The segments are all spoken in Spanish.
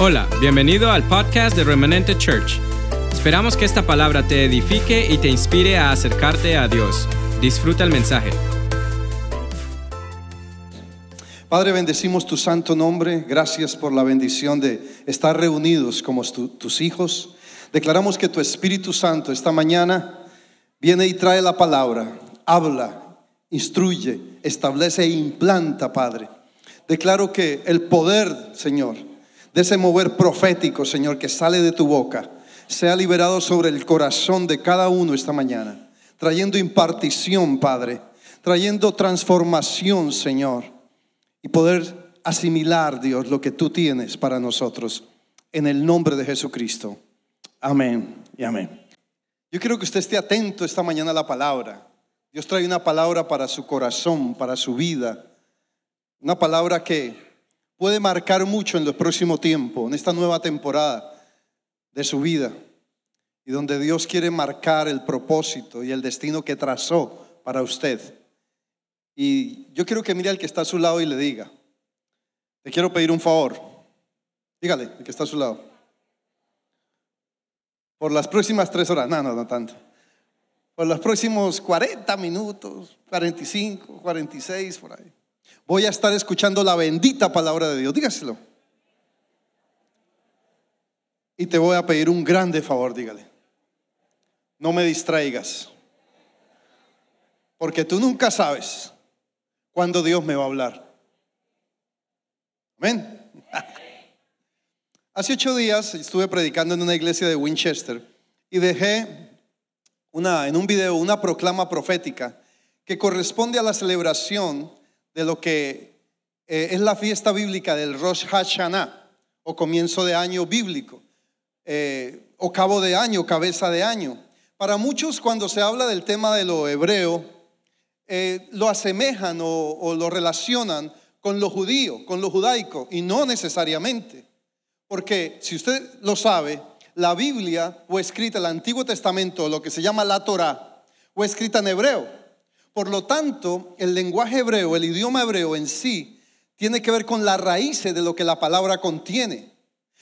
Hola, bienvenido al podcast de Remanente Church. Esperamos que esta palabra te edifique y te inspire a acercarte a Dios. Disfruta el mensaje. Padre, bendecimos tu santo nombre. Gracias por la bendición de estar reunidos como tu- tus hijos. Declaramos que tu Espíritu Santo esta mañana viene y trae la palabra, habla, instruye, establece e implanta, Padre. Declaro que el poder, Señor, de ese mover profético, Señor, que sale de tu boca, sea liberado sobre el corazón de cada uno esta mañana, trayendo impartición, Padre, trayendo transformación, Señor, y poder asimilar, Dios, lo que tú tienes para nosotros, en el nombre de Jesucristo. Amén y amén. Yo quiero que usted esté atento esta mañana a la palabra. Dios trae una palabra para su corazón, para su vida. Una palabra que puede marcar mucho en el próximo tiempo, en esta nueva temporada de su vida. Y donde Dios quiere marcar el propósito y el destino que trazó para usted. Y yo quiero que mire al que está a su lado y le diga, te quiero pedir un favor. Dígale, el que está a su lado. Por las próximas tres horas, no, no, no tanto. Por los próximos 40 minutos, 45, 46, por ahí. Voy a estar escuchando la bendita palabra de Dios. Dígaselo. Y te voy a pedir un grande favor, dígale. No me distraigas. Porque tú nunca sabes cuándo Dios me va a hablar. Amén. Hace ocho días estuve predicando en una iglesia de Winchester y dejé una, en un video una proclama profética que corresponde a la celebración de lo que eh, es la fiesta bíblica del Rosh Hashanah o comienzo de año bíblico eh, o cabo de año, cabeza de año. Para muchos cuando se habla del tema de lo hebreo, eh, lo asemejan o, lo relacionan con lo judío, con lo judaico, y no necesariamente. Porque si usted lo sabe, la Biblia fue escrita, el Antiguo Testamento, lo que se llama la Torah, fue escrita en hebreo. Por lo tanto, el lenguaje hebreo, el idioma hebreo en sí, tiene que ver con las raíces de lo que la palabra contiene.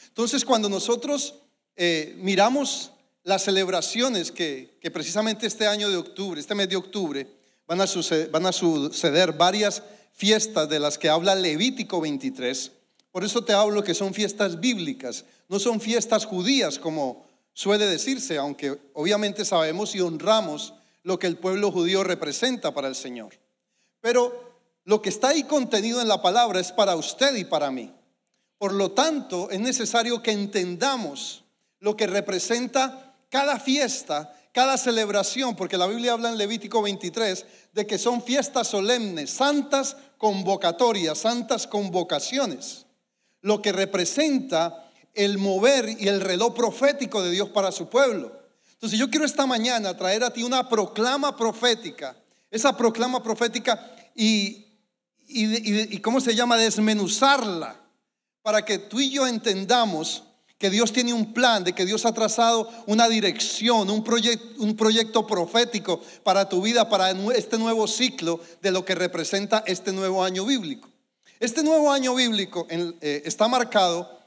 Entonces, cuando nosotros eh, miramos las celebraciones que, que precisamente este año de octubre, este mes de octubre, van a, suceder, van a suceder varias fiestas de las que habla Levítico 23. Por eso te hablo que son fiestas bíblicas, no son fiestas judías como suele decirse, aunque obviamente sabemos y honramos lo que el pueblo judío representa para el Señor. Pero lo que está ahí contenido en la palabra es para usted y para mí. Por lo tanto, es necesario que entendamos lo que representa cada fiesta, cada celebración, porque la Biblia habla en Levítico 23 de que son fiestas solemnes, santas convocatorias, santas convocaciones, lo que representa el mover y el reloj profético de Dios para su pueblo. Entonces yo quiero esta mañana traer a ti una proclama profética, esa proclama profética y, y, ¿cómo se llama? Desmenuzarla para que tú y yo entendamos que Dios tiene un plan, de que Dios ha trazado una dirección, un, un proyecto profético para tu vida, para este nuevo ciclo de lo que representa este nuevo año bíblico. Este nuevo año bíblico eh, está marcado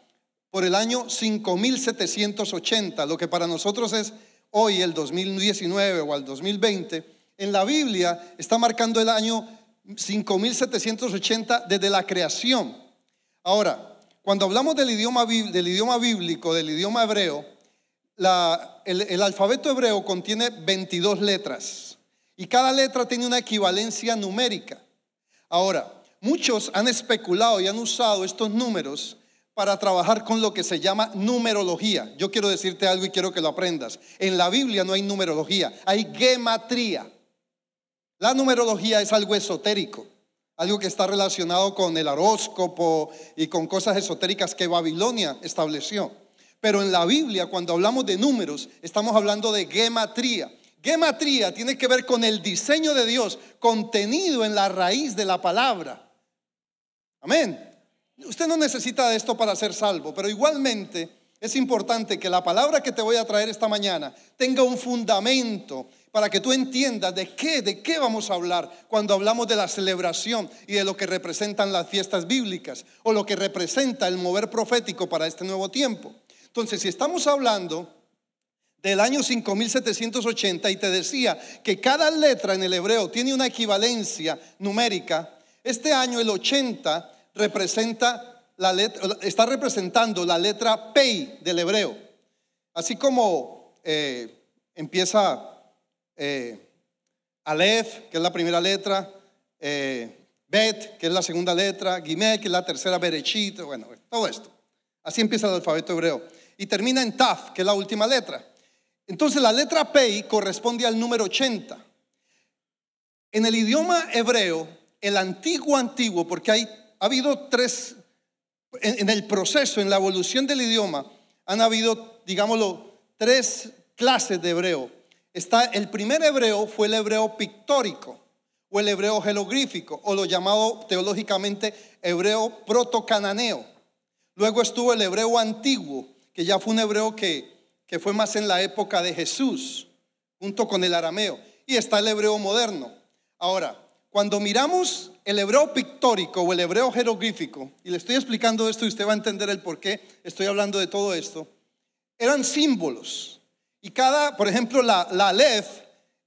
por el año 5780, lo que para nosotros es hoy el 2019 o el 2020. En la Biblia está marcando el año 5780 desde la creación. Ahora, cuando hablamos del idioma, del idioma bíblico, del idioma hebreo, el, el, alfabeto hebreo contiene 22 letras y cada letra tiene una equivalencia numérica. Ahora, muchos han especulado y han usado estos números para trabajar con lo que se llama numerología. Yo quiero decirte algo y quiero que lo aprendas. En la Biblia no hay numerología, hay gematría. La numerología es algo esotérico algo que está relacionado con el horóscopo y con cosas esotéricas que Babilonia estableció. Pero en la Biblia, cuando hablamos de números, estamos hablando de gematría. Gematría tiene que ver con el diseño de Dios contenido en la raíz de la palabra. Amén. Usted no necesita de esto para ser salvo, pero igualmente es importante que la palabra que te voy a traer esta mañana tenga un fundamento para que tú entiendas de qué, de qué vamos a hablar cuando hablamos de la celebración y de lo que representan las fiestas bíblicas o lo que representa el mover profético para este nuevo tiempo. Entonces, si estamos hablando del año 5780 y te decía que cada letra en el hebreo tiene una equivalencia numérica, este año el 80 representa la letra, está representando la letra Pei del hebreo. Así como eh, empieza eh, Aleph, que es la primera letra, eh, Bet, que es la segunda letra, Gimel, que es la tercera, Berechit, bueno, todo esto. Así empieza el alfabeto hebreo. Y termina en Taf, que es la última letra. Entonces la letra Pei corresponde al número 80. En el idioma hebreo, el antiguo antiguo, porque hay, ha habido tres, en, el proceso, en la evolución del idioma, han habido, digámoslo, tres clases de hebreo Está, el primer hebreo fue el hebreo pictórico o el hebreo jeroglífico o lo llamado teológicamente hebreo protocananeo. Luego estuvo el hebreo antiguo, que ya fue un hebreo que, que fue más en la época de Jesús, junto con el arameo. Y está el hebreo moderno. Ahora, cuando miramos el hebreo pictórico o el hebreo jeroglífico, y le estoy explicando esto y usted va a entender el por qué estoy hablando de todo esto, eran símbolos. Y cada, por ejemplo, la, la Aleph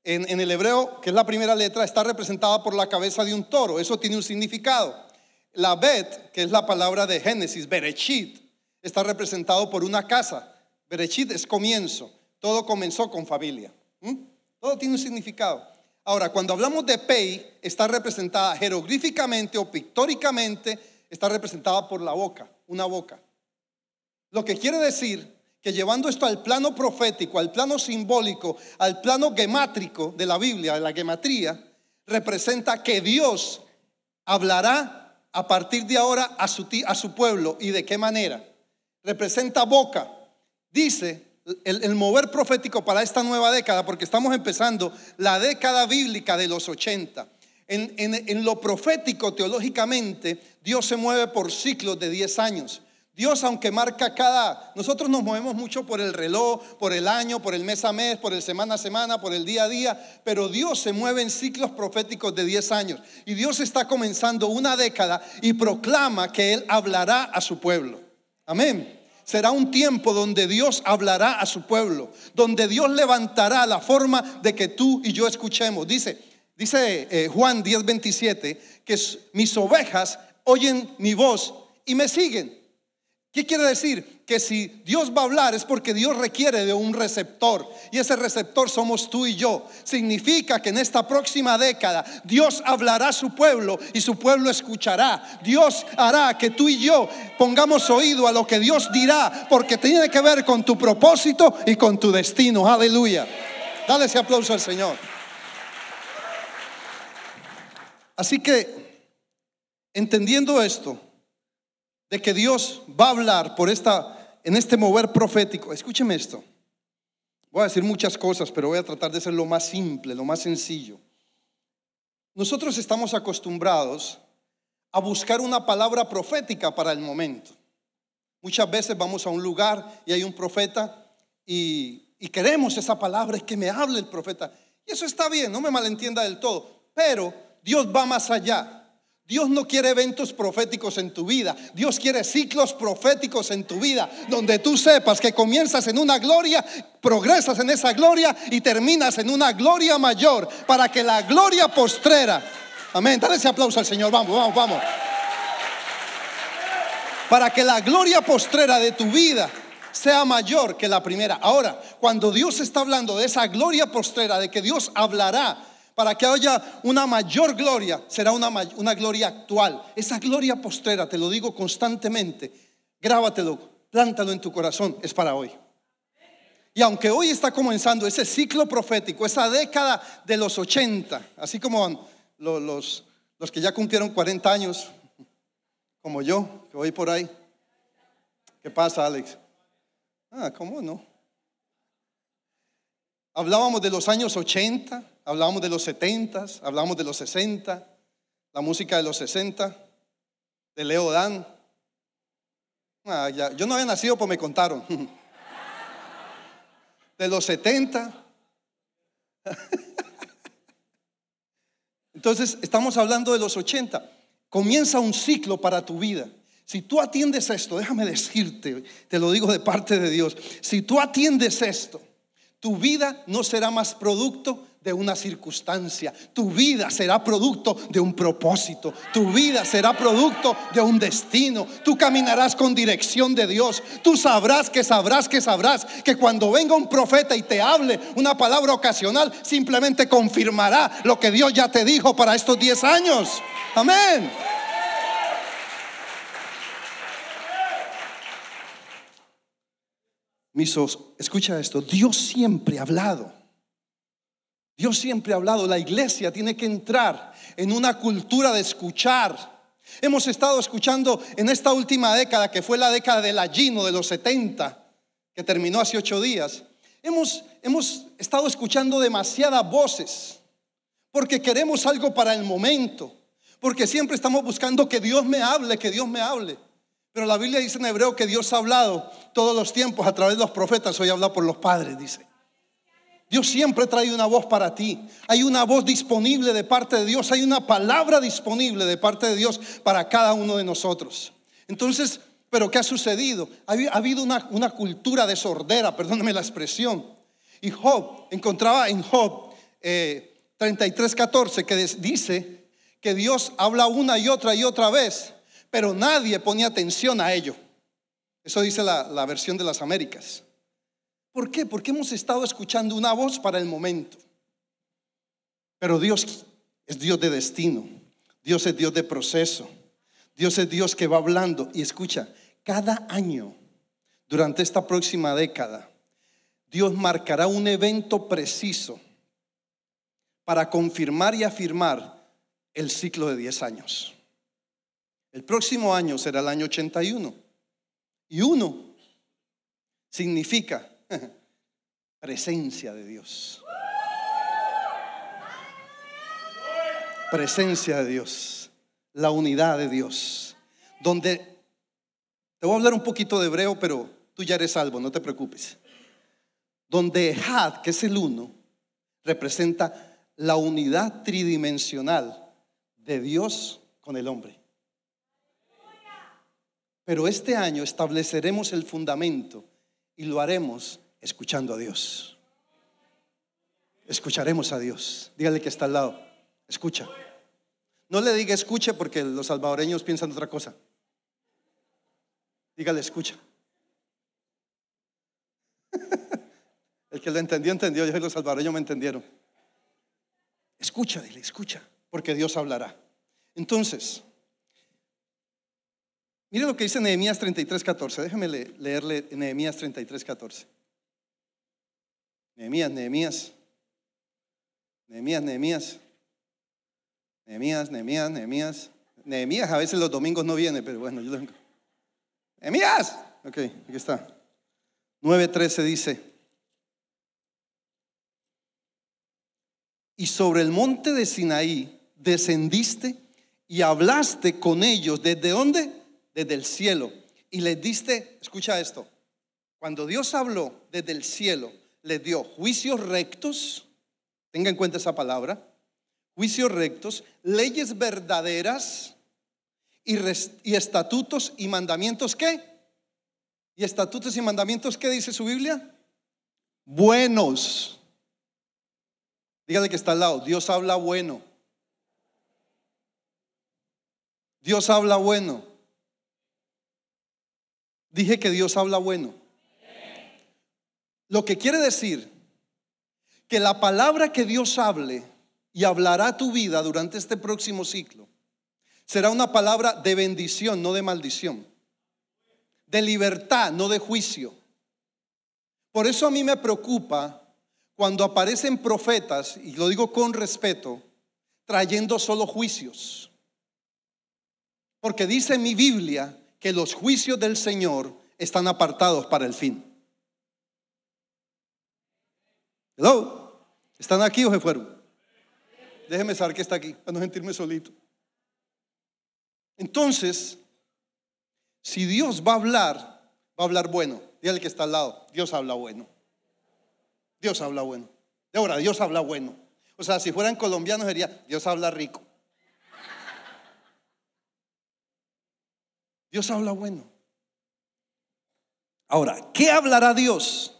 en, en, el hebreo, que es la primera letra, está representada por la cabeza de un toro. Eso tiene un significado. La Bet, que es la palabra de Génesis, Berechit, está representado por una casa. Berechit es comienzo. Todo comenzó con familia. ¿Mm? Todo tiene un significado. Ahora, cuando hablamos de Pei, está representada jeroglíficamente o pictóricamente, está representada por la boca, una boca. Lo que quiere decir que llevando esto al plano profético, al plano simbólico, al plano gemátrico de la Biblia, de la gematría, representa que Dios hablará a partir de ahora a su, a su pueblo y de qué manera. Representa boca. Dice el, mover profético para esta nueva década, porque estamos empezando la década bíblica de los 80. En, en lo profético, teológicamente, Dios se mueve por ciclos de 10 años. Dios, aunque marca cada, nosotros nos movemos mucho por el reloj, por el año, por el mes a mes, por el semana a semana, por el día a día, pero Dios se mueve en ciclos proféticos de 10 años. Y Dios está comenzando una década y proclama que Él hablará a su pueblo. Amén. Será un tiempo donde Dios hablará a su pueblo, donde Dios levantará la forma de que tú y yo escuchemos. Dice, dice eh, Juan 10:27 que mis ovejas oyen mi voz y me siguen. ¿Qué quiere decir? Que si Dios va a hablar es porque Dios requiere de un receptor y ese receptor somos tú y yo. Significa que en esta próxima década Dios hablará a su pueblo y su pueblo escuchará. Dios hará que tú y yo pongamos oído a lo que Dios dirá porque tiene que ver con tu propósito y con tu destino. Aleluya. Dale ese aplauso al Señor. Así que, entendiendo esto, de que Dios va a hablar por esta, en este mover profético. Escúcheme esto. Voy a decir muchas cosas, pero voy a tratar de ser lo más simple, lo más sencillo. Nosotros estamos acostumbrados a buscar una palabra profética para el momento. Muchas veces vamos a un lugar y hay un profeta y, queremos esa palabra, es que me hable el profeta. Y eso está bien, no me malentienda del todo, pero Dios va más allá. Dios no quiere eventos proféticos en tu vida. Dios quiere ciclos proféticos en tu vida, donde tú sepas que comienzas en una gloria, progresas en esa gloria y terminas en una gloria mayor, para que la gloria postrera. Amén. Dale ese aplauso al Señor. Vamos, vamos, vamos. Para que la gloria postrera de tu vida sea mayor que la primera. Ahora, cuando Dios está hablando de esa gloria postrera, de que Dios hablará para que haya una mayor gloria, será una, una gloria actual. Esa gloria postrera, te lo digo constantemente, grábatelo, plántalo en tu corazón, es para hoy. Y aunque hoy está comenzando ese ciclo profético, esa década de los 80, así como los, los, los que ya cumplieron 40 años, como yo, que voy por ahí. ¿Qué pasa, Alex? Ah, ¿cómo no? Hablábamos de los años 80, hablábamos de los 70, hablábamos de los 60, la música de los 60, de Leo Dan. Ah, ya. Yo no había nacido, pues me contaron. De los 70. Entonces, estamos hablando de los 80. Comienza un ciclo para tu vida. Si tú atiendes esto, déjame decirte, te lo digo de parte de Dios, si tú atiendes esto, tu vida no será más producto de una circunstancia. Tu vida será producto de un propósito. Tu vida será producto de un destino. Tú caminarás con dirección de Dios. Tú sabrás que sabrás que sabrás que cuando venga un profeta y te hable una palabra ocasional, simplemente confirmará lo que Dios ya te dijo para estos 10 años. Amén. Misos, escucha esto. Dios siempre ha hablado Dios siempre ha hablado, la iglesia tiene que entrar en una cultura de escuchar. Hemos estado escuchando en esta última década, que fue la década del ayino de los 70, que terminó hace ocho días. Hemos, hemos estado escuchando demasiadas voces, porque queremos algo para el momento, porque siempre estamos buscando que Dios me hable, que Dios me hable. Pero la Biblia dice en hebreo que Dios ha hablado todos los tiempos a través de los profetas, hoy habla por los padres, dice. Dios siempre trae una voz para ti. Hay una voz disponible de parte de Dios. Hay una palabra disponible de parte de Dios para cada uno de nosotros. Entonces, ¿pero qué ha sucedido? Ha, habido una, una, cultura de sordera, perdóname la expresión. Y Job, encontraba en Job eh, 33, 14, que dice que Dios habla una y otra y otra vez, pero nadie ponía atención a ello. Eso dice la, la versión de las Américas. ¿Por qué? Porque hemos estado escuchando una voz para el momento. Pero Dios es Dios de destino. Dios es Dios de proceso. Dios es Dios que va hablando. Y escucha, cada año, durante esta próxima década, Dios marcará un evento preciso para confirmar y afirmar el ciclo de 10 años. El próximo año será el año 81. Y uno significa Presencia de Dios. Presencia de Dios. La unidad de Dios. Donde, te voy a hablar un poquito de hebreo, pero tú ya eres salvo, no te preocupes. Donde Had, que es el uno, representa la unidad tridimensional de Dios con el hombre. Pero este año estableceremos el fundamento y lo haremos escuchando a Dios. Escucharemos a Dios. Dígale que está al lado. Escucha. No le diga escuche porque los salvadoreños piensan otra cosa. Dígale escucha. El que lo entendió, entendió. Yo y los salvadoreños me entendieron. Escucha, dile, escucha, porque Dios hablará. Entonces, Mire lo que dice Nehemías 33:14. Déjeme leerle Nehemías 33:14. Nehemías, Nehemías. Nehemías, Nehemías. Nehemías, Nehemías, Nehemías. Nehemías a veces los domingos no viene, pero bueno, yo lo Nehemías. Ok, aquí está. 9:13 dice. Y sobre el monte de Sinaí descendiste y hablaste con ellos. ¿Desde dónde? desde el cielo y les diste, escucha esto, cuando Dios habló desde el cielo, les dio juicios rectos, tenga en cuenta esa palabra, juicios rectos, leyes verdaderas y, y estatutos y mandamientos, ¿qué? ¿Y estatutos y mandamientos qué dice su Biblia? Buenos. Dígale que está al lado, Dios habla bueno. Dios habla bueno. Dije que Dios habla bueno. Lo que quiere decir que la palabra que Dios hable y hablará tu vida durante este próximo ciclo será una palabra de bendición, no de maldición. De libertad, no de juicio. Por eso a mí me preocupa cuando aparecen profetas, y lo digo con respeto, trayendo solo juicios. Porque dice mi Biblia que los juicios del Señor están apartados para el fin. Hello, ¿están aquí o se fueron? Déjeme saber que está aquí, para no sentirme solito. Entonces, si Dios va a hablar, va a hablar bueno. Dígale que está al lado, Dios habla bueno. Dios habla bueno. De ahora, Dios habla bueno. O sea, si fueran colombianos sería, Dios habla rico. Dios habla bueno. Ahora, ¿qué hablará Dios?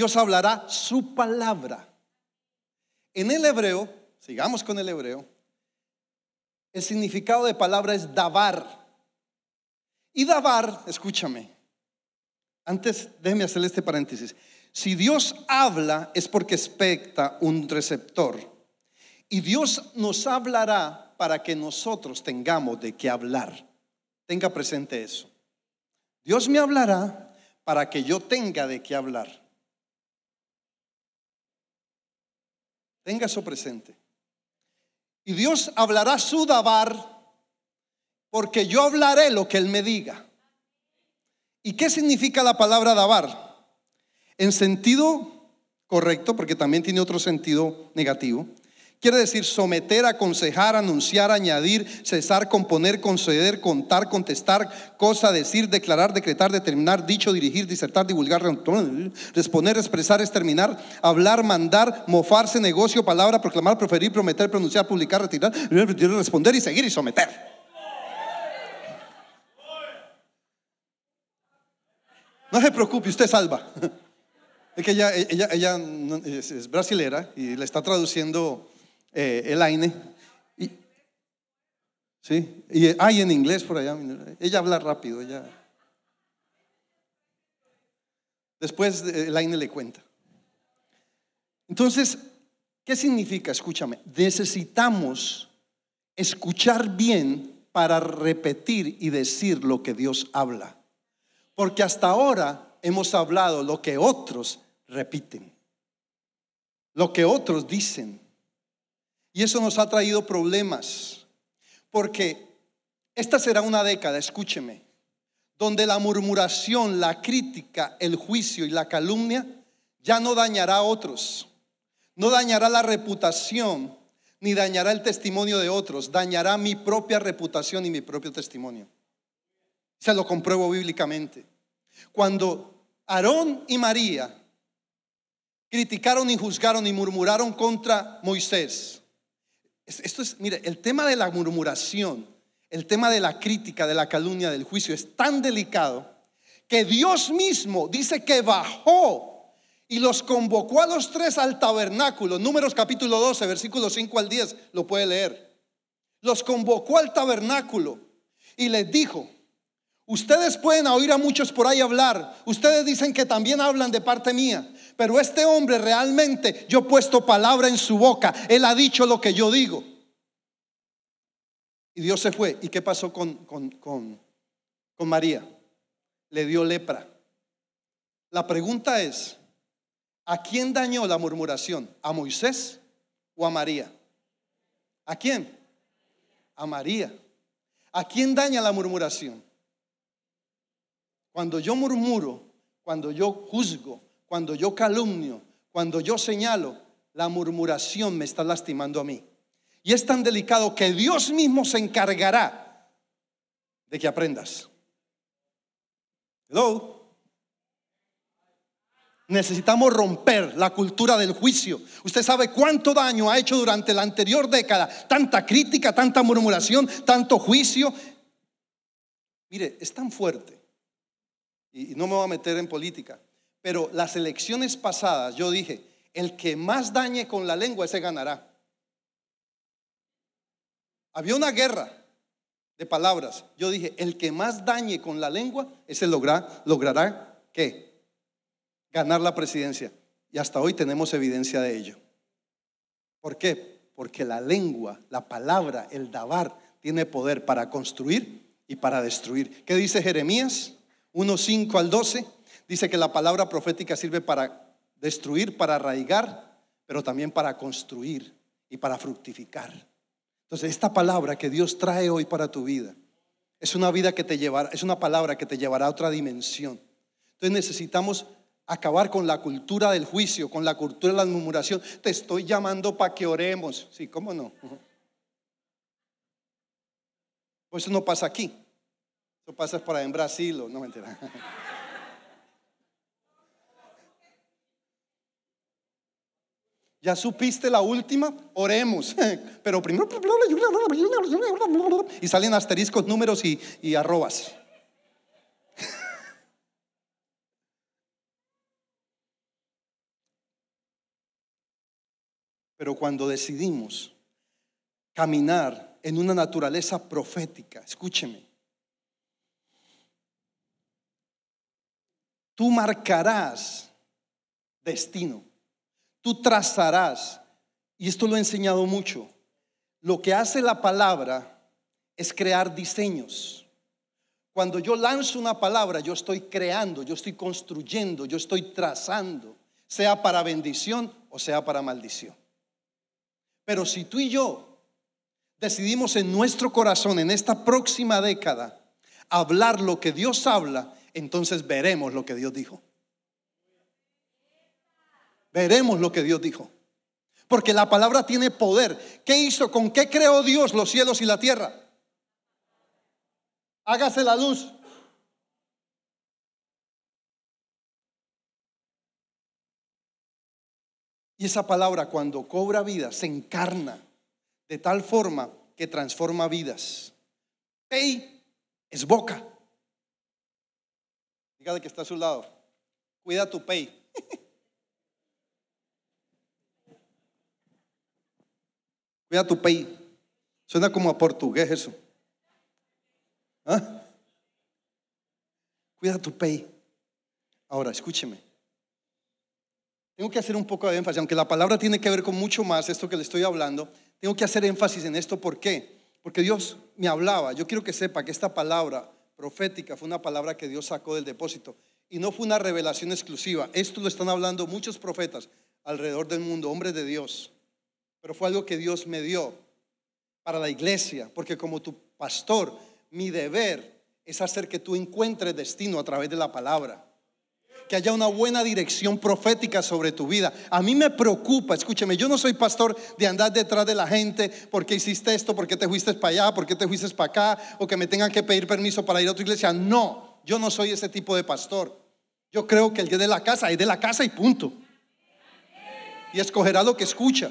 Dios hablará su palabra. En el hebreo, sigamos con el hebreo, el significado de palabra es dabar. Y dabar, escúchame, antes déjeme hacerle este paréntesis. Si Dios habla es porque expecta un receptor. Y Dios nos hablará para que nosotros tengamos de qué hablar. Tenga presente eso. Dios me hablará para que yo tenga de qué hablar. Tenga eso presente. Y Dios hablará su dabar porque yo hablaré lo que Él me diga. ¿Y qué significa la palabra dabar? En sentido correcto, porque también tiene otro sentido negativo. Quiere decir someter, aconsejar, anunciar, añadir, cesar, componer, conceder, contar, contestar, cosa, decir, declarar, decretar, determinar, dicho, dirigir, disertar, divulgar, responder, expresar, exterminar, hablar, mandar, mofarse, negocio, palabra, proclamar, proferir, prometer, pronunciar, publicar, retirar, responder y seguir y someter. No se preocupe, usted salva. Es que ella, ella, ella es, brasilera y le está traduciendo eh, el AINE. Y, sí, y hay en inglés por allá. Ella habla rápido. Ella. Después el AINE le cuenta. Entonces, ¿qué significa? Escúchame, necesitamos escuchar bien para repetir y decir lo que Dios habla. Porque hasta ahora hemos hablado lo que otros repiten, lo que otros dicen. Y eso nos ha traído problemas. Porque esta será una década, escúcheme, donde la murmuración, la crítica, el juicio y la calumnia ya no dañará a otros. No dañará la reputación, ni dañará el testimonio de otros. Dañará mi propia reputación y mi propio testimonio. Se lo compruebo bíblicamente. Cuando Aarón y María criticaron y juzgaron y murmuraron contra Moisés. Esto es, mire, el tema de la murmuración, el tema de la crítica, de la calumnia, del juicio es tan delicado que Dios mismo dice que bajó y los convocó a los tres al tabernáculo. Números capítulo 12, versículos 5 al 10, lo puede leer. Los convocó al tabernáculo y les dijo, Ustedes pueden oír a muchos por ahí hablar. Ustedes dicen que también hablan de parte mía. Pero este hombre realmente, yo he puesto palabra en su boca. Él ha dicho lo que yo digo. Y Dios se fue. ¿Y qué pasó con, con, con, con María? Le dio lepra. La pregunta es, ¿a quién dañó la murmuración? ¿A Moisés o a María? ¿A quién? A María. ¿A quién daña la murmuración? Cuando yo murmuro, cuando yo juzgo, cuando yo calumnio, cuando yo señalo, la murmuración me está lastimando a mí. Y es tan delicado que Dios mismo se encargará de que aprendas. Hello. Necesitamos romper la cultura del juicio. Usted sabe cuánto daño ha hecho durante la anterior década. Tanta crítica, tanta murmuración, tanto juicio. Mire, es tan fuerte y no me voy a meter en política, pero las elecciones pasadas yo dije, el que más dañe con la lengua, ese ganará. Había una guerra de palabras. Yo dije, el que más dañe con la lengua, ese logrará, ¿qué? Ganar la presidencia. Y hasta hoy tenemos evidencia de ello. ¿Por qué? Porque la lengua, la palabra, el dabar, tiene poder para construir y para destruir. ¿Qué dice Jeremías? 1, 5 al 12, dice que la palabra profética sirve para destruir, para arraigar, pero también para construir y para fructificar. Entonces, esta palabra que Dios trae hoy para tu vida es una vida que te llevará, es una palabra que te llevará a otra dimensión. Entonces necesitamos acabar con la cultura del juicio, con la cultura de la murmuración. Te estoy llamando para que oremos. Sí, ¿cómo no? Pues eso no pasa aquí. Eso pasa por en Brasil, o no mentira. ¿Ya supiste la última? Oremos. Pero primero... Y salen asteriscos, números y, arrobas. Pero cuando decidimos caminar en una naturaleza profética, escúcheme, tú marcarás destino, tú trazarás, y esto lo he enseñado mucho, lo que hace la palabra es crear diseños. Cuando yo lanzo una palabra, yo estoy creando, yo estoy construyendo, yo estoy trazando, sea para bendición o sea para maldición. Pero si tú y yo decidimos en nuestro corazón, en esta próxima década, hablar lo que Dios habla, entonces veremos lo que Dios dijo. Veremos lo que Dios dijo. Porque la palabra tiene poder. ¿Qué hizo? ¿Con qué creó Dios los cielos y la tierra? Hágase la luz. Y esa palabra cuando cobra vida se encarna de tal forma que transforma vidas. Pei es boca. Dígale que está a su lado. Cuida tu pei. Cuida tu pei. Suena como a portugués eso. ¿Ah? Cuida tu pei. Ahora, escúcheme. Tengo que hacer un poco de énfasis, aunque la palabra tiene que ver con mucho más, esto que le estoy hablando, tengo que hacer énfasis en esto. ¿Por qué? Porque Dios me hablaba. Yo quiero que sepa que esta palabra profética fue una palabra que Dios sacó del depósito y no fue una revelación exclusiva. Esto lo están hablando muchos profetas alrededor del mundo, hombres de Dios. Pero fue algo que Dios me dio para la iglesia, porque como tu pastor, mi deber es hacer que tú encuentres destino a través de la palabra que haya una buena dirección profética sobre tu vida. A mí me preocupa, escúcheme, yo no soy pastor de andar detrás de la gente, porque hiciste esto, porque te fuiste para allá, porque te fuiste para acá, o que me tengan que pedir permiso para ir a otra iglesia. No, yo no soy ese tipo de pastor. Yo creo que el que de la casa es de la casa y punto. Y escogerá lo que escucha.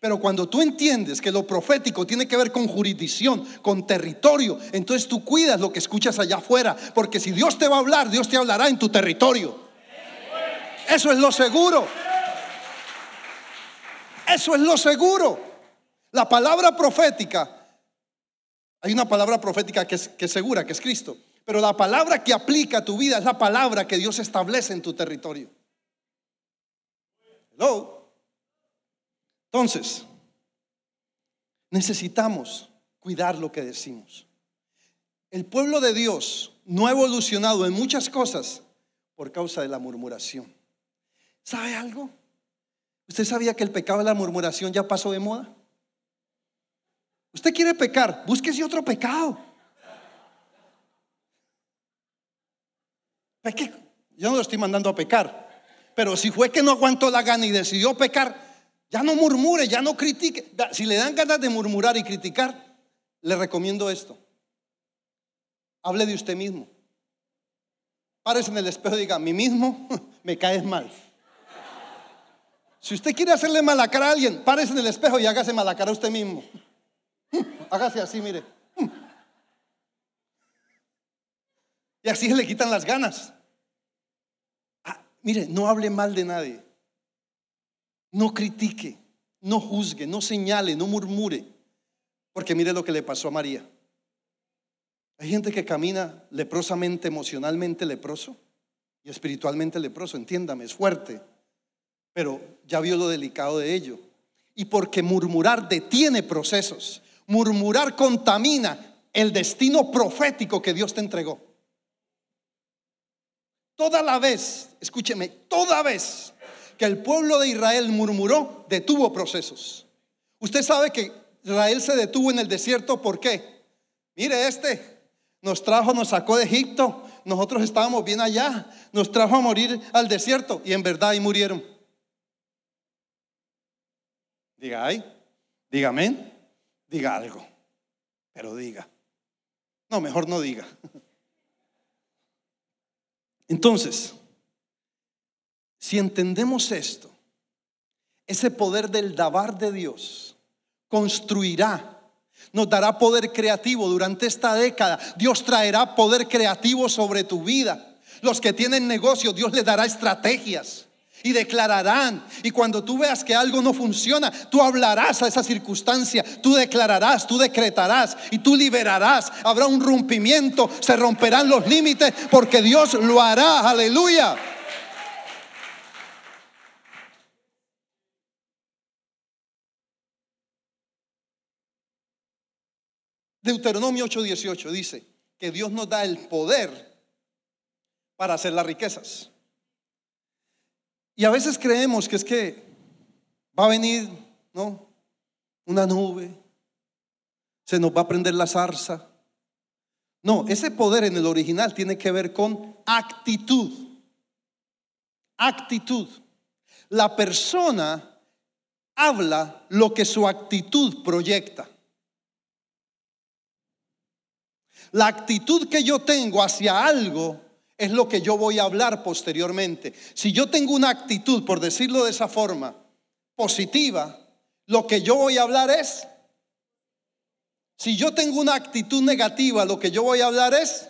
Pero cuando tú entiendes que lo profético tiene que ver con jurisdicción, con territorio, entonces tú cuidas lo que escuchas allá afuera. Porque si Dios te va a hablar, Dios te hablará en tu territorio. Eso es lo seguro. Eso es lo seguro. La palabra profética, hay una palabra profética que es, segura, que es Cristo. Pero la palabra que aplica a tu vida es la palabra que Dios establece en tu territorio. Hello. Entonces, necesitamos cuidar lo que decimos. El pueblo de Dios no ha evolucionado en muchas cosas por causa de la murmuración. ¿Sabe algo? ¿Usted sabía que el pecado de la murmuración ya pasó de moda? Usted quiere pecar, búsquese otro pecado. Es que yo no lo estoy mandando a pecar, pero si fue que no aguantó la gana y decidió pecar, ya no murmure, ya no critique. Si le dan ganas de murmurar y criticar, le recomiendo esto. Hable de usted mismo. Párese en el espejo y diga, a mí mismo me caes mal. Si usted quiere hacerle mala cara a alguien, párese en el espejo y hágase mala cara a usted mismo. Hágase así, mire. Y así le quitan las ganas. Ah, mire, no hable mal de nadie. No critique, no juzgue, no señale, no murmure. Porque mire lo que le pasó a María. Hay gente que camina leprosamente, emocionalmente leproso y espiritualmente leproso. Entiéndame, es fuerte pero ya vio lo delicado de ello. Y porque murmurar detiene procesos, murmurar contamina el destino profético que Dios te entregó. Toda la vez, escúcheme, toda vez que el pueblo de Israel murmuró, detuvo procesos. Usted sabe que Israel se detuvo en el desierto, ¿por qué? Mire este, nos trajo, nos sacó de Egipto, nosotros estábamos bien allá, nos trajo a morir al desierto y en verdad ahí murieron. Diga ay, diga amén, diga algo, pero diga. No, mejor no diga. Entonces, si entendemos esto, ese poder del dabar de Dios construirá nos dará poder creativo durante esta década. Dios traerá poder creativo sobre tu vida. Los que tienen negocio, Dios les dará estrategias y declararán. Y cuando tú veas que algo no funciona, tú hablarás a esa circunstancia, tú declararás, tú decretarás y tú liberarás. Habrá un rompimiento, se romperán los límites porque Dios lo hará. Aleluya. Deuteronomio 8:18 dice que Dios nos da el poder para hacer las riquezas. Y a veces creemos que es que va a venir, ¿no? Una nube, se nos va a prender la zarza. No, ese poder en el original tiene que ver con actitud. Actitud. La persona habla lo que su actitud proyecta. La actitud que yo tengo hacia algo es lo que yo voy a hablar posteriormente. Si yo tengo una actitud, por decirlo de esa forma, positiva, lo que yo voy a hablar es... Si yo tengo una actitud negativa, lo que yo voy a hablar es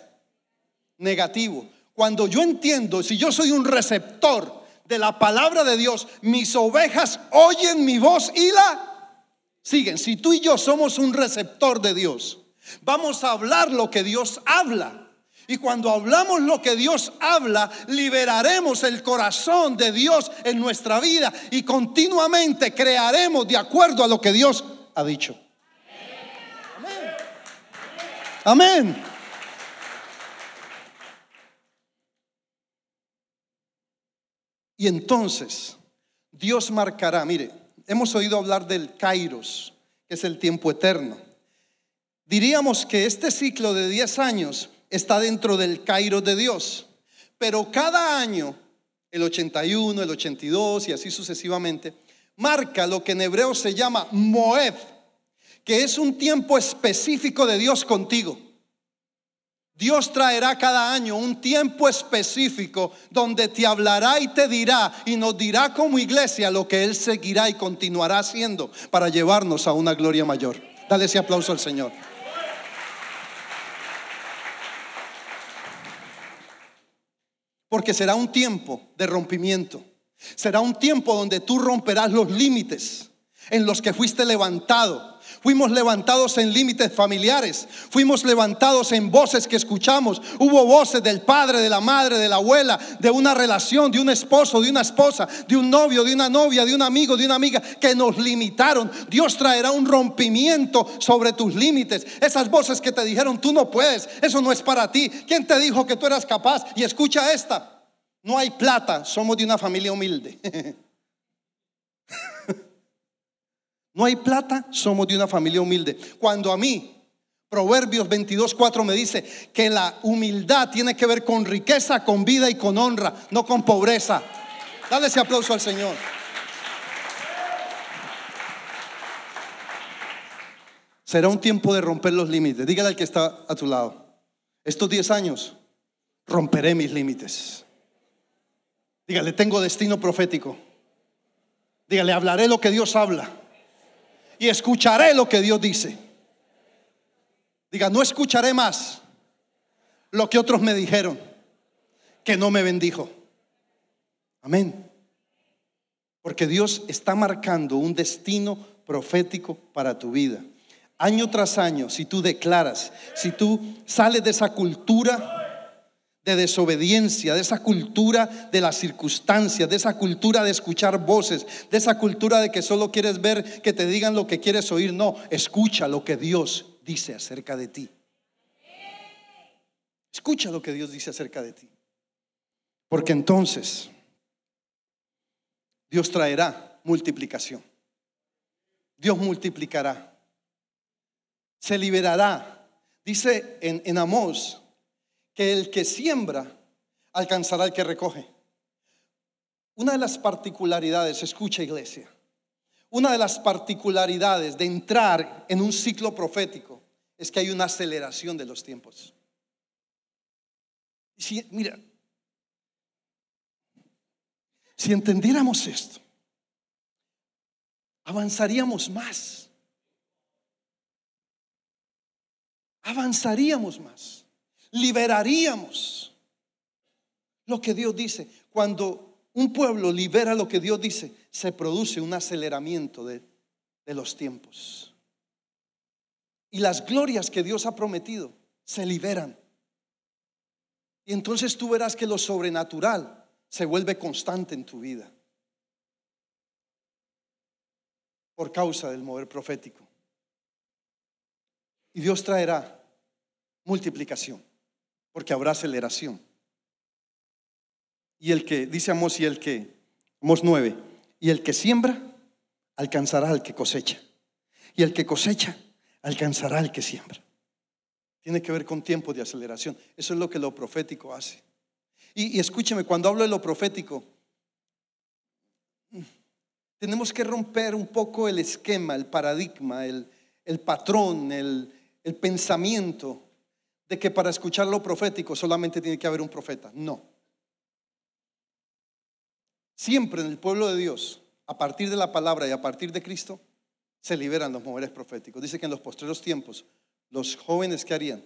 negativo. Cuando yo entiendo, si yo soy un receptor de la palabra de Dios, mis ovejas oyen mi voz y la siguen. Si tú y yo somos un receptor de Dios, Vamos a hablar lo que Dios habla. Y cuando hablamos lo que Dios habla, liberaremos el corazón de Dios en nuestra vida y continuamente crearemos de acuerdo a lo que Dios ha dicho. Amén. Amén. Y entonces Dios marcará, mire, hemos oído hablar del Kairos, que es el tiempo eterno. Diríamos que este ciclo de 10 años está dentro del Cairo de Dios, pero cada año, el 81, el 82 y así sucesivamente, marca lo que en hebreo se llama Moed, que es un tiempo específico de Dios contigo. Dios traerá cada año un tiempo específico donde te hablará y te dirá y nos dirá como iglesia lo que Él seguirá y continuará haciendo para llevarnos a una gloria mayor. Dale ese aplauso al Señor. Porque será un tiempo de rompimiento. Será un tiempo donde tú romperás los límites en los que fuiste levantado Fuimos levantados en límites familiares. Fuimos levantados en voces que escuchamos. Hubo voces del padre, de la madre, de la abuela, de una relación, de un esposo, de una esposa, de un novio, de una novia, de un amigo, de una amiga que nos limitaron. Dios traerá un rompimiento sobre tus límites. Esas voces que te dijeron, tú no puedes, eso no es para ti. ¿Quién te dijo que tú eras capaz? Y escucha esta. No hay plata, somos de una familia humilde. No hay plata, somos de una familia humilde. Cuando a mí, Proverbios 22, 4 me dice que la humildad tiene que ver con riqueza, con vida y con honra, no con pobreza. Dale ese aplauso al Señor. Será un tiempo de romper los límites. Dígale al que está a tu lado. Estos 10 años romperé mis límites. Dígale, tengo destino profético. Dígale, hablaré lo que Dios habla y escucharé lo que Dios dice. Diga, no escucharé más lo que otros me dijeron, que no me bendijo. Amén. Porque Dios está marcando un destino profético para tu vida. Año tras año, si tú declaras, si tú sales de esa cultura de desobediencia, de esa cultura de las circunstancias, de esa cultura de escuchar voces, de esa cultura de que solo quieres ver que te digan lo que quieres oír. No, escucha lo que Dios dice acerca de ti. Escucha lo que Dios dice acerca de ti. Porque entonces Dios traerá multiplicación. Dios multiplicará. Se liberará. Dice en, en Amós que el que siembra alcanzará el que recoge. Una de las particularidades, escucha iglesia, una de las particularidades de entrar en un ciclo profético es que hay una aceleración de los tiempos. Si, mira, Si entendiéramos esto, avanzaríamos más. Avanzaríamos más. Liberaríamos lo que Dios dice. Cuando un pueblo libera lo que Dios dice, se produce un aceleramiento de, de los tiempos. Y las glorias que Dios ha prometido se liberan. Y entonces tú verás que lo sobrenatural se vuelve constante en tu vida. Por causa del mover profético. Y Dios traerá multiplicación, porque habrá aceleración. Y el que, dice Amos, y el que, Amos 9, y el que siembra, alcanzará al que cosecha. Y el que cosecha, alcanzará al que siembra. Tiene que ver con tiempo de aceleración. Eso es lo que lo profético hace. Y, escúcheme, cuando hablo de lo profético, tenemos que romper un poco el esquema, el paradigma, el, patrón, el, el pensamiento de que para escuchar lo profético solamente tiene que haber un profeta. No. Siempre en el pueblo de Dios, a partir de la palabra y a partir de Cristo, se liberan los moveres proféticos. Dice que en los postreros tiempos, los jóvenes que harían,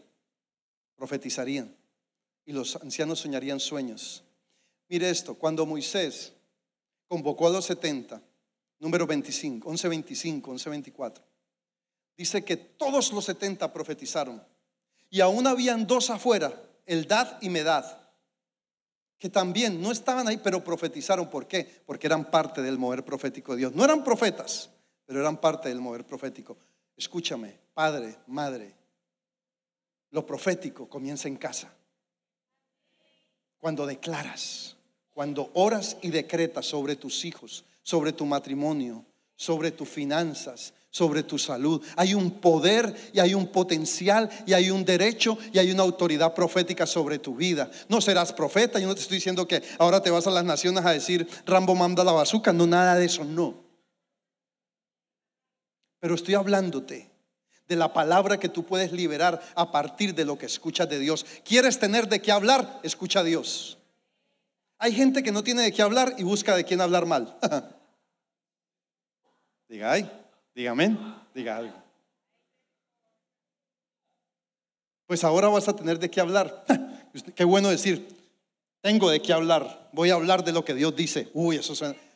profetizarían y los ancianos soñarían sueños. Mire esto, cuando Moisés convocó a los 70, número 25, 1125, 1124, dice que todos los 70 profetizaron y aún habían dos afuera, Eldad y Medad, que también no estaban ahí, pero profetizaron. ¿Por qué? Porque eran parte del mover profético de Dios. No eran profetas, pero eran parte del mover profético. Escúchame, padre, madre, lo profético comienza en casa. Cuando declaras, cuando oras y decretas sobre tus hijos, sobre tu matrimonio, sobre tus finanzas, sobre tu salud. Hay un poder y hay un potencial y hay un derecho y hay una autoridad profética sobre tu vida. No serás profeta, yo no te estoy diciendo que ahora te vas a las naciones a decir Rambo manda la bazuca, no, nada de eso, no. Pero estoy hablándote de la palabra que tú puedes liberar a partir de lo que escuchas de Dios. ¿Quieres tener de qué hablar? Escucha a Dios. Hay gente que no tiene de qué hablar y busca de quién hablar mal. diga, ay, dígame, diga algo. Pues ahora vas a tener de qué hablar. qué bueno decir, tengo de qué hablar. Voy a hablar de lo que Dios dice. Uy, eso,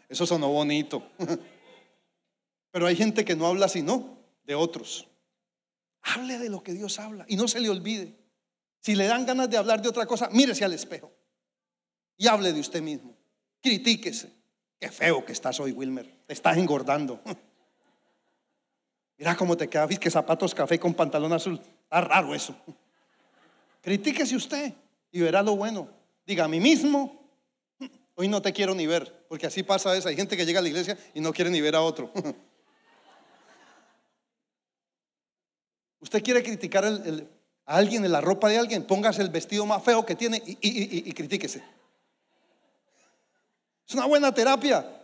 eso sonó bonito. Pero hay gente que no habla sino de otros. Hable de lo que Dios habla y no se le olvide. Si le dan ganas de hablar de otra cosa, mírese al espejo y hable de usted mismo. Critíquese. Qué feo que estás hoy, Wilmer. Te estás engordando. Mira cómo te queda. ¿Viste que zapatos café con pantalón azul? Está raro eso. Critíquese usted y verá lo bueno. Diga a mí mismo, hoy no te quiero ni ver, porque así pasa eso. Hay gente que llega a la iglesia y no quiere ni ver a otro. Usted quiere criticar a alguien en la ropa de alguien, póngase el vestido más feo que tiene y, y, critíquese. Es una buena terapia.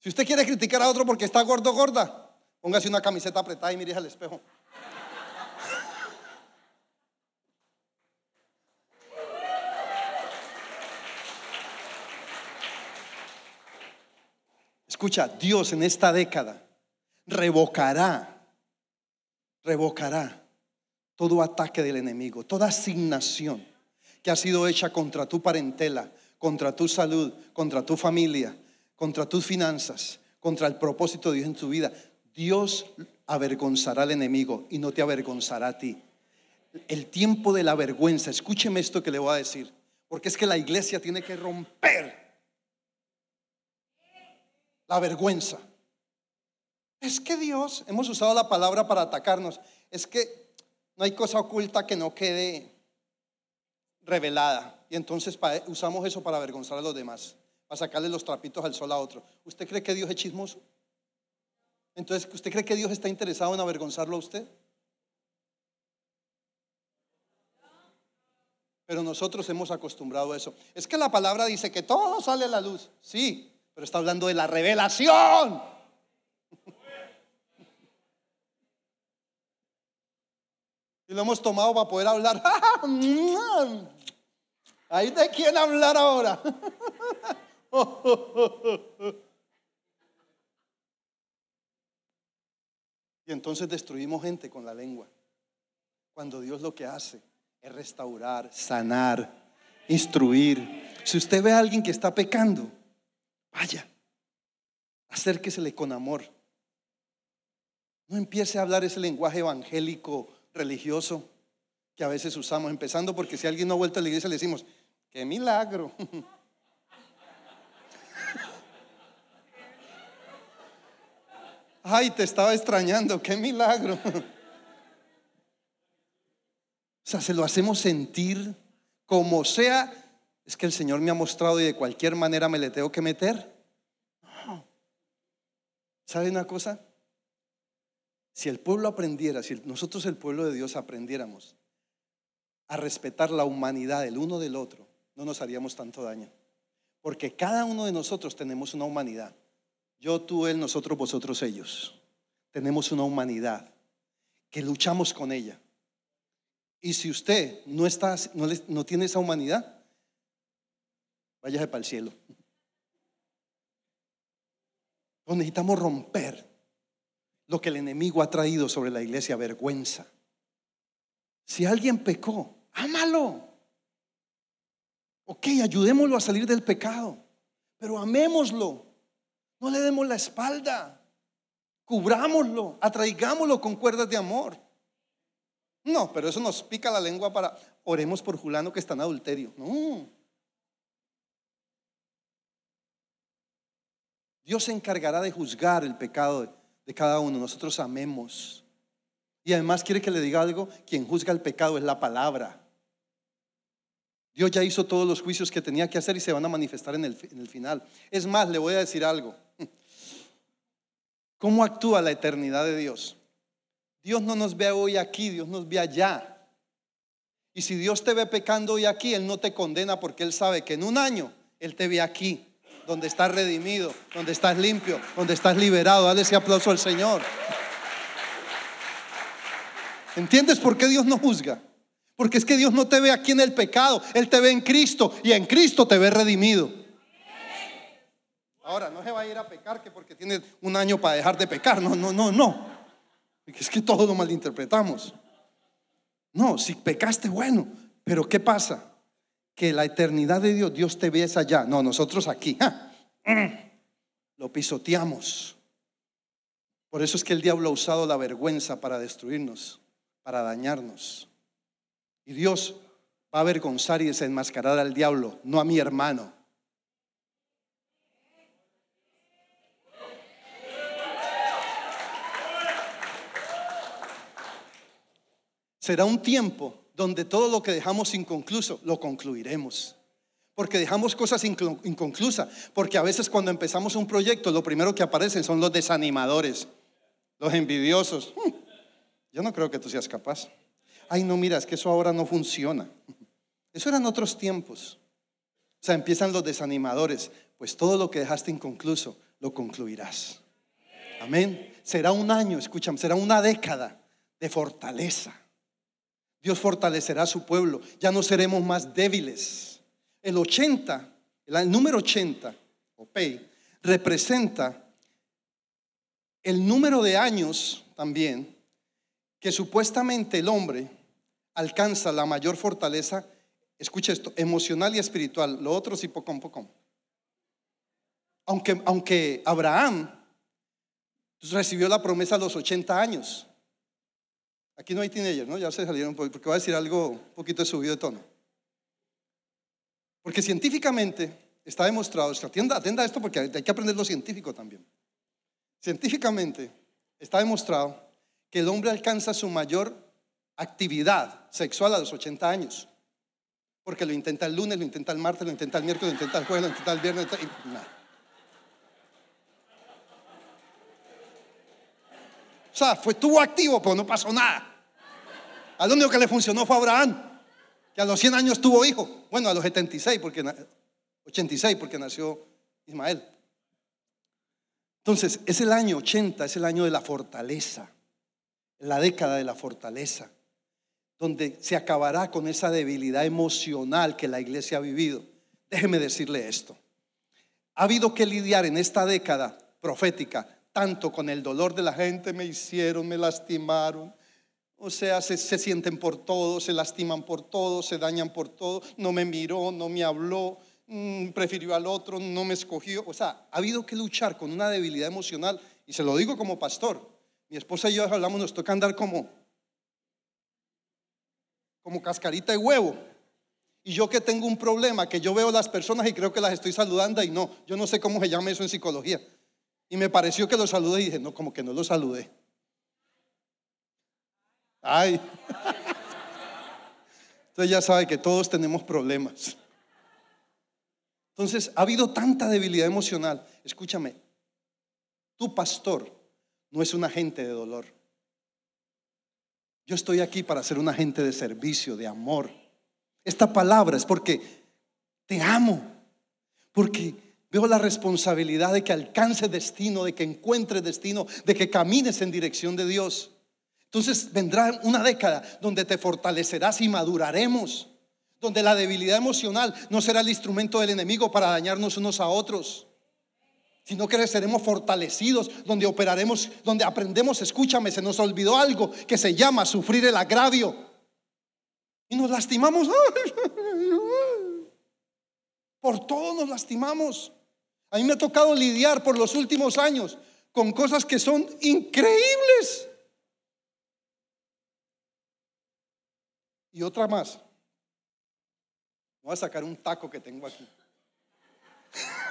Si usted quiere criticar a otro porque está gordo gorda, póngase una camiseta apretada y mire al espejo. Escucha, Dios en esta década revocará, revocará todo ataque del enemigo, toda asignación que ha sido hecha contra tu parentela, contra tu salud, contra tu familia, contra tus finanzas, contra el propósito de Dios en tu vida. Dios avergonzará al enemigo y no te avergonzará a ti. El tiempo de la vergüenza, escúcheme esto que le voy a decir, porque es que la iglesia tiene que romper la vergüenza. Es que Dios, hemos usado la palabra para atacarnos, es que no hay cosa oculta que no quede revelada. Y entonces usamos eso para avergonzar a los demás, para sacarle los trapitos al sol a otro. ¿Usted cree que Dios es chismoso? Entonces, ¿usted cree que Dios está interesado en avergonzarlo a usted? Pero nosotros hemos acostumbrado a eso. Es que la palabra dice que todo sale a la luz. Sí, pero está hablando de la revelación. Y lo hemos tomado para poder hablar. ¿Hay de quién hablar ahora? y entonces destruimos gente con la lengua. Cuando Dios lo que hace es restaurar, sanar, instruir. Si usted ve a alguien que está pecando, vaya, acérquesele con amor. No empiece a hablar ese lenguaje evangélico religioso que a veces usamos, empezando porque si alguien no ha vuelto a la iglesia le decimos, qué milagro. Ay, te estaba extrañando, qué milagro. O sea, se lo hacemos sentir como sea. Es que el Señor me ha mostrado y de cualquier manera me le tengo que meter. ¿Sabe una cosa? Si el pueblo aprendiera, si nosotros el pueblo de Dios aprendiéramos a respetar la humanidad del uno del otro, no nos haríamos tanto daño. Porque cada uno de nosotros tenemos una humanidad. Yo, tú, él, nosotros, vosotros, ellos. Tenemos una humanidad que luchamos con ella. Y si usted no, está, no, tiene esa humanidad, váyase para el cielo. necesitamos romper lo que el enemigo ha traído sobre la iglesia, vergüenza. Si alguien pecó, ámalo. Ok, ayudémoslo a salir del pecado, pero amémoslo. No le demos la espalda. Cubrámoslo, atraigámoslo con cuerdas de amor. No, pero eso nos pica la lengua para oremos por Julano que está en adulterio. No. Dios se encargará de juzgar el pecado de cada uno. Nosotros amemos. Y además quiere que le diga algo, quien juzga el pecado es la palabra. Dios ya hizo todos los juicios que tenía que hacer y se van a manifestar en el, en el final. Es más, le voy a decir algo. ¿Cómo actúa la eternidad de Dios? Dios no nos ve hoy aquí, Dios nos ve allá. Y si Dios te ve pecando hoy aquí, Él no te condena porque Él sabe que en un año Él te ve aquí donde estás redimido, donde estás limpio, donde estás liberado. Dale ese aplauso al Señor. ¿Entiendes por qué Dios no juzga? Porque es que Dios no te ve aquí en el pecado, Él te ve en Cristo y en Cristo te ve redimido. Ahora, no se va a ir a pecar que porque tiene un año para dejar de pecar. No, no, no, no. Es que todo lo malinterpretamos. No, si pecaste, bueno, pero ¿qué pasa? que la eternidad de Dios, Dios te ves allá. No, nosotros aquí. Lo pisoteamos. Por eso es que el diablo ha usado la vergüenza para destruirnos, para dañarnos. Y Dios va a avergonzar y desenmascarar al diablo, no a mi hermano. Será un tiempo donde todo lo que dejamos inconcluso lo concluiremos. Porque dejamos cosas inconclusas. Porque a veces cuando empezamos un proyecto, lo primero que aparecen son los desanimadores, los envidiosos. Hmm, yo no creo que tú seas capaz. Ay, no, mira, es que eso ahora no funciona. Eso eran otros tiempos. O sea, empiezan los desanimadores. Pues todo lo que dejaste inconcluso, lo concluirás. Amén. Será un año, escúchame, será una década de fortaleza Dios fortalecerá a su pueblo. Ya no seremos más débiles. El 80, el número 80, o representa el número de años también que supuestamente el hombre alcanza la mayor fortaleza, escucha esto, emocional y espiritual, lo otro a poco. Aunque, aunque Abraham recibió la promesa a los 80 años, Aquí no hay teenagers, ¿no? Ya se salieron porque voy a decir algo un poquito subido de tono. Porque científicamente está demostrado, atienda, atenda esto porque hay que aprender lo científico también. Científicamente está demostrado que el hombre alcanza su mayor actividad sexual a los 80 años. Porque lo intenta el lunes, lo intenta el martes, lo intenta el miércoles, lo intenta el jueves, lo intenta el viernes. Y nada. O sea, fue, estuvo activo, pero no pasó nada. Al único que le funcionó fue Abraham, que a los 100 años tuvo hijo. Bueno, a los 76, porque, 86, porque nació Ismael. Entonces, es el año 80, es el año de la fortaleza, la década de la fortaleza. Donde se acabará con esa debilidad emocional que la iglesia ha vivido. Déjeme decirle esto. Ha habido que lidiar en esta década profética tanto con el dolor de la gente, me hicieron, me lastimaron. O sea, se, sienten por todo, se lastiman por todo, se dañan por todo. No me miró, no me habló, mm, prefirió al otro, no me escogió. O sea, ha habido que luchar con una debilidad emocional. Y se lo digo como pastor. Mi esposa y yo hablamos, nos toca andar como, como cascarita de huevo. Y yo que tengo un problema, que yo veo las personas y creo que las estoy saludando y no, yo no sé cómo se llama eso en psicología. Y me pareció que lo saludé y dije, no, como que no lo saludé. Ay. Entonces ya sabe que todos tenemos problemas. Entonces, ha habido tanta debilidad emocional. Escúchame, tu pastor no es un agente de dolor. Yo estoy aquí para ser un agente de servicio, de amor. Esta palabra es porque te amo, porque veo la responsabilidad de que alcance destino, de que encuentre destino, de que camines en dirección de Dios. Entonces vendrá una década donde te fortalecerás y maduraremos, donde la debilidad emocional no será el instrumento del enemigo para dañarnos unos a otros, sino que seremos fortalecidos, donde operaremos, donde aprendemos, escúchame, se nos olvidó algo que se llama sufrir el agravio. Y nos lastimamos. Por todo nos lastimamos. A mí me ha tocado lidiar por los últimos años con cosas que son increíbles. Y otra más. Voy a sacar un taco que tengo aquí.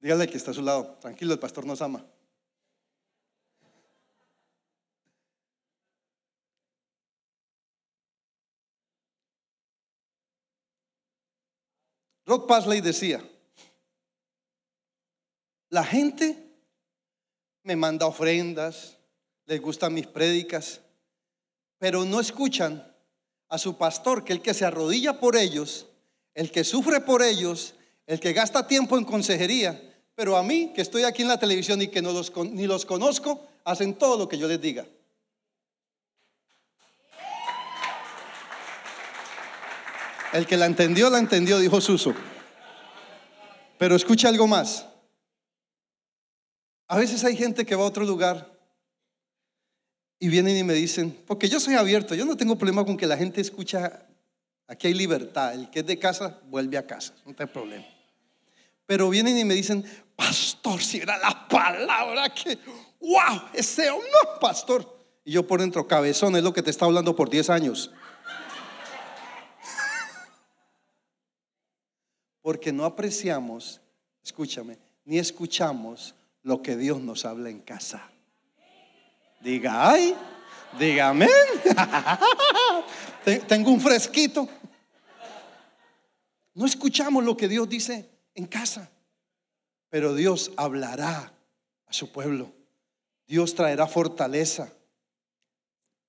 Dígale que está a su lado. Tranquilo, el pastor nos ama. Rod Pasley decía, la gente me manda ofrendas, les gustan mis prédicas, pero no escuchan a su pastor, que el que se arrodilla por ellos, el que sufre por ellos, el que gasta tiempo en consejería, pero a mí, que estoy aquí en la televisión y que no los, ni los conozco, hacen todo lo que yo les diga. El que la entendió, la entendió, dijo Suso. Pero escucha algo más. A veces hay gente que va a otro lugar y vienen y me dicen, porque yo soy abierto, yo no tengo problema con que la gente escucha, aquí hay libertad, el que es de casa vuelve a casa, no hay problema. Pero vienen y me dicen, pastor, si era la palabra que, wow, ese no, pastor. Y yo por dentro, cabezón, es lo que te está hablando por 10 años. Porque no apreciamos, escúchame, ni escuchamos lo que Dios nos habla en casa. Diga, ay, dígame. Tengo un fresquito. No escuchamos lo que Dios dice en casa, pero Dios hablará a su pueblo. Dios traerá fortaleza.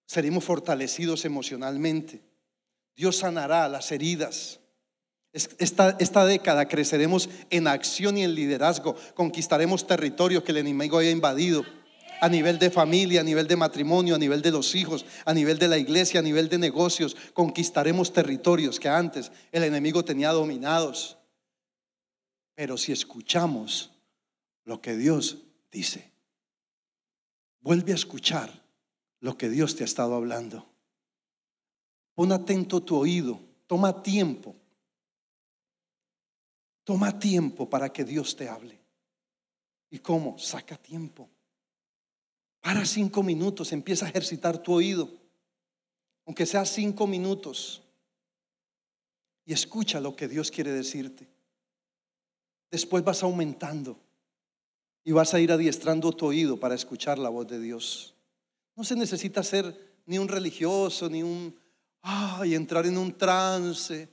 Seremos fortalecidos emocionalmente. Dios sanará las heridas. Esta, esta, década creceremos en acción y en liderazgo, conquistaremos territorios que el enemigo haya invadido, a nivel de familia, a nivel de matrimonio, a nivel de los hijos, a nivel de la iglesia, a nivel de negocios, conquistaremos territorios que antes el enemigo tenía dominados. Pero si escuchamos lo que Dios dice, vuelve a escuchar lo que Dios te ha estado hablando. Pon atento tu oído, toma tiempo Toma tiempo para que Dios te hable. ¿Y cómo? Saca tiempo. Para cinco minutos, empieza a ejercitar tu oído, aunque sea cinco minutos, y escucha lo que Dios quiere decirte. Después vas aumentando y vas a ir adiestrando tu oído para escuchar la voz de Dios. No se necesita ser ni un religioso, ni un, ay, entrar en un trance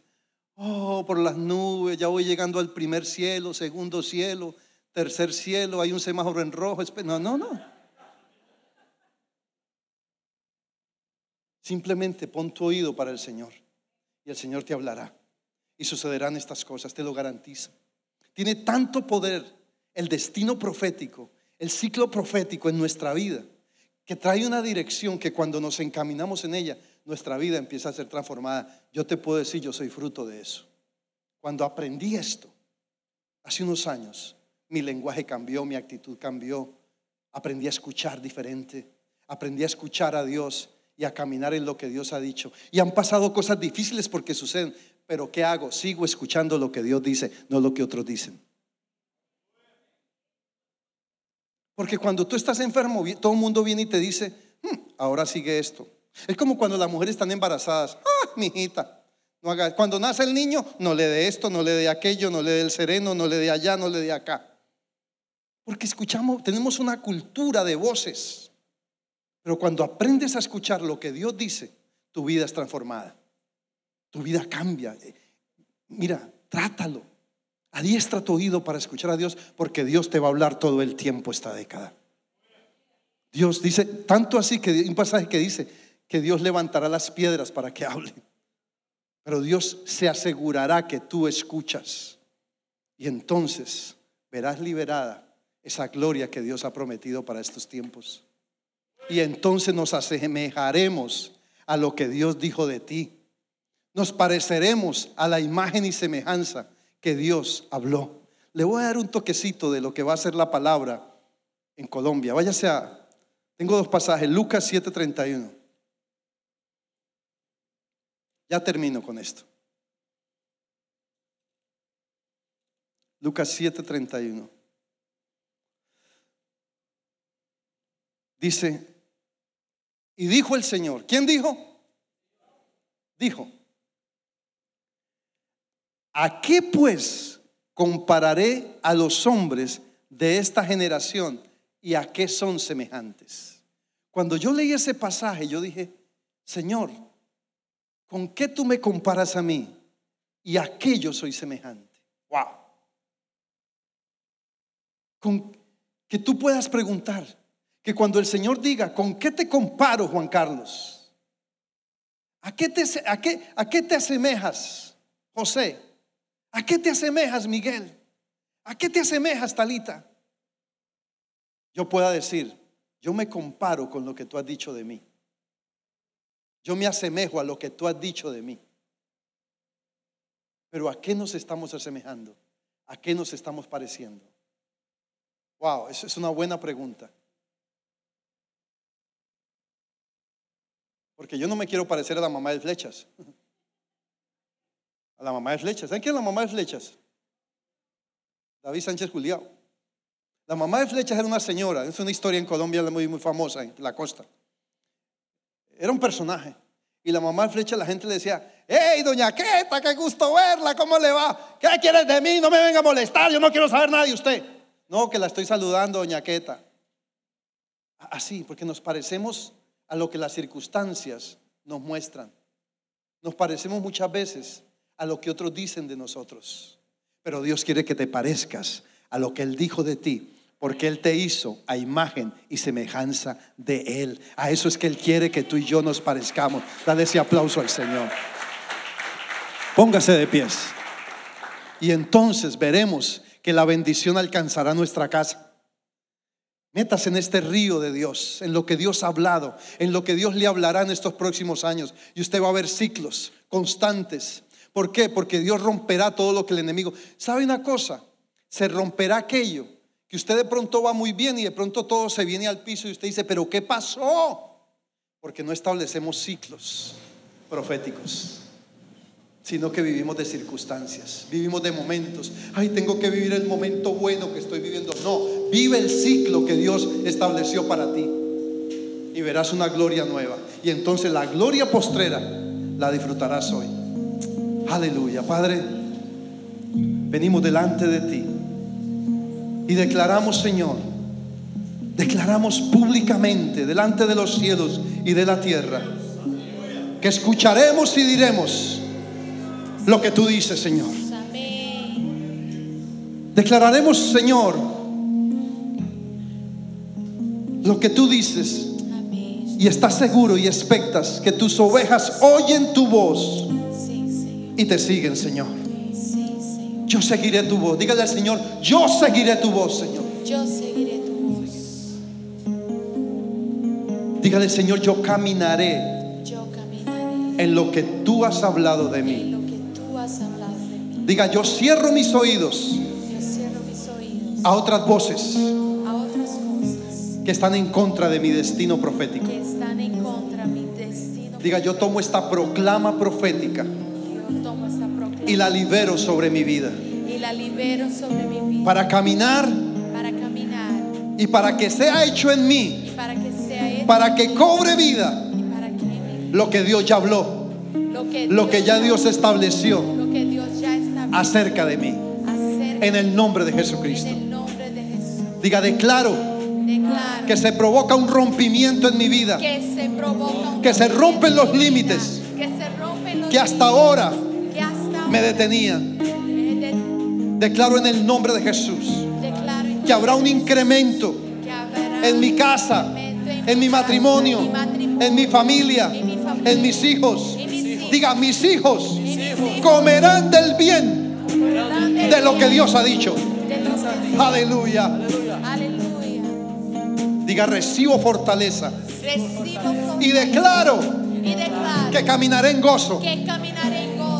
Oh, por las nubes, ya voy llegando al primer cielo, segundo cielo, tercer cielo, hay un semáforo en rojo. No, no, no. Simplemente pon tu oído para el Señor y el Señor te hablará. Y sucederán estas cosas, te lo garantizo. Tiene tanto poder el destino profético, el ciclo profético en nuestra vida, que trae una dirección que cuando nos encaminamos en ella, nuestra vida empieza a ser transformada. Yo te puedo decir, yo soy fruto de eso. Cuando aprendí esto, hace unos años, mi lenguaje cambió, mi actitud cambió, aprendí a escuchar diferente, aprendí a escuchar a Dios y a caminar en lo que Dios ha dicho. Y han pasado cosas difíciles porque suceden, pero ¿qué hago? Sigo escuchando lo que Dios dice, no lo que otros dicen. Porque cuando tú estás enfermo, todo el mundo viene y te dice, hmm, ahora sigue esto. Es como cuando las mujeres están embarazadas. Ah, mi hijita, no. Cuando nace el niño, no le dé esto, no le dé aquello, no le dé el sereno, no le dé allá, no le dé acá. Porque escuchamos, tenemos una cultura de voces. Pero cuando aprendes a escuchar lo que Dios dice, tu vida es transformada. Tu vida cambia. Mira, trátalo. Adiestra tu oído para escuchar a Dios porque Dios te va a hablar todo el tiempo esta década. Dios dice, tanto así que un pasaje que dice que Dios levantará las piedras para que hablen. Pero Dios se asegurará que tú escuchas. Y entonces verás liberada esa gloria que Dios ha prometido para estos tiempos. Y entonces nos asemejaremos a lo que Dios dijo de ti. Nos pareceremos a la imagen y semejanza que Dios habló. Le voy a dar un toquecito de lo que va a ser la palabra en Colombia. Váyase a, tengo dos pasajes, Lucas 7:31. Ya termino con esto. Lucas 7:31. Dice, y dijo el Señor, ¿quién dijo? Dijo, ¿A qué pues compararé a los hombres de esta generación y a qué son semejantes? Cuando yo leí ese pasaje, yo dije, Señor, ¿con qué tú me comparas a mí y a qué yo soy semejante? Wow. Con que tú puedas preguntar, que cuando el Señor diga, ¿con qué te comparo, Juan Carlos? ¿A qué te, a qué, a qué te asemejas, José? ¿A qué te asemejas, Miguel? ¿A qué te asemejas, Talita? Yo pueda decir, yo me comparo con lo que tú has dicho de mí. Yo me asemejo a lo que tú has dicho de mí. Pero ¿a qué nos estamos asemejando? ¿A qué nos estamos pareciendo? Wow, eso es una buena pregunta. Porque yo no me quiero parecer a la mamá de flechas. A la mamá de flechas. ¿Saben quién es la mamá de flechas? David Sánchez Julián. La mamá de flechas era una señora, es una historia en Colombia muy, muy famosa, en la costa. Era un personaje. Y la mamá de flechas, la gente le decía, hey, doña Queta, qué gusto verla, ¿cómo le va? ¿Qué quieres de mí? No me venga a molestar, yo no quiero saber nada de usted. No, que la estoy saludando, doña Queta. Así, porque nos parecemos a lo que las circunstancias nos muestran. Nos parecemos muchas veces a lo que otros dicen de nosotros. Pero Dios quiere que te parezcas a lo que Él dijo de ti, porque Él te hizo a imagen y semejanza de Él. A eso es que Él quiere que tú y yo nos parezcamos. Dale ese aplauso al Señor. Póngase de pies. Y entonces veremos que la bendición alcanzará nuestra casa. Métase en este río de Dios, en lo que Dios ha hablado, en lo que Dios le hablará en estos próximos años. Y usted va a ver ciclos constantes ¿Por qué? Porque Dios romperá todo lo que el enemigo. ¿Sabe una cosa? Se romperá aquello que usted de pronto va muy bien y de pronto todo se viene al piso y usted dice, pero ¿qué pasó? Porque no establecemos ciclos proféticos, sino que vivimos de circunstancias, vivimos de momentos. Ay, tengo que vivir el momento bueno que estoy viviendo. No, vive el ciclo que Dios estableció para ti y verás una gloria nueva. Y entonces la gloria postrera la disfrutarás hoy. Aleluya, Padre. Venimos delante de ti y declaramos, Señor, declaramos públicamente delante de los cielos y de la tierra que escucharemos y diremos lo que tú dices, Señor. Declararemos, Señor, lo que tú dices y estás seguro y expectas que tus ovejas oyen tu voz y te siguen, Señor. Yo seguiré tu voz. Dígale al Señor, yo seguiré tu voz, Señor. Yo seguiré tu voz. Dígale, Señor, yo caminaré yo caminaré en lo que tú has hablado de en mí. lo que tú has hablado de mí. Diga, yo cierro mis oídos Yo cierro mis oídos a otras voces a otras cosas que están en contra de mi destino profético. que están en contra de mi destino. Diga, yo tomo esta proclama profética y la libero sobre mi vida. y la libero sobre mi vida. Para caminar para caminar. y para que sea hecho en mí, y para que sea hecho para que cobre vida y para que mi- lo que Dios ya habló, lo que lo que ya Dios estableció lo que Dios ya establecido acerca de mí. acerca En el nombre de en Jesucristo. el nombre de Jesús. Diga, declaro Declaro que se provoca un rompimiento en mi vida, que se provoca un que se rompen los en límites que se rompen los que hasta ahora me detenían. Declaro en el nombre de Jesús que habrá un incremento en mi casa, en mi matrimonio, en mi familia, en mis hijos. Diga, mis hijos comerán del bien de lo que Dios ha dicho. Aleluya. Diga, recibo fortaleza Recibo y declaro y declaro que caminaré en gozo,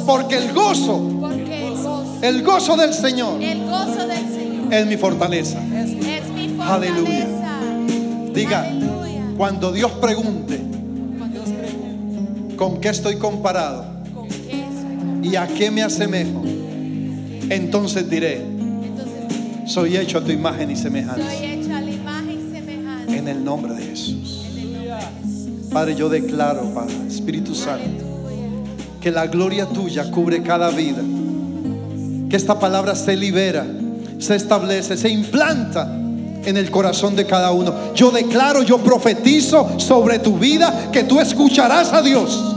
porque el gozo, porque el gozo, el gozo del Señor el gozo del Señor es mi fortaleza. es mi fortaleza. Aleluya. Diga, Aleluya. cuando Dios pregunte Cuando Dios pregunte, con qué estoy comparado ¿con qué soy? y a qué me asemejo, entonces diré, Entonces, soy hecho a tu imagen y soy semejanza. hecha a la imagen y semejanza En el nombre de Jesús. en el nombre de Jesús. Padre, yo declaro, Padre, Espíritu Santo. Que la gloria tuya cubre cada vida. Que esta palabra se libera, se establece, se implanta en el corazón de cada uno. Yo declaro, yo profetizo sobre tu vida que tú escucharás a Dios.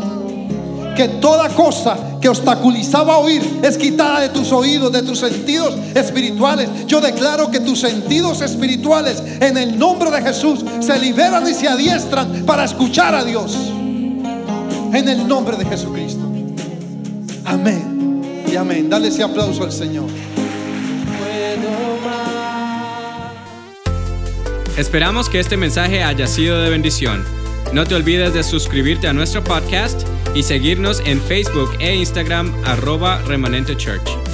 Que toda cosa que obstaculizaba oír es quitada de tus oídos, de tus sentidos espirituales. Yo declaro que tus sentidos espirituales en el nombre de Jesús se liberan y se adiestran para escuchar a Dios. En el nombre de Jesucristo. Amén. Y amén. Dale ese aplauso al Señor. Esperamos que este mensaje haya sido de bendición. No te olvides de suscribirte a nuestro podcast y seguirnos en Facebook e Instagram arroba remanente church.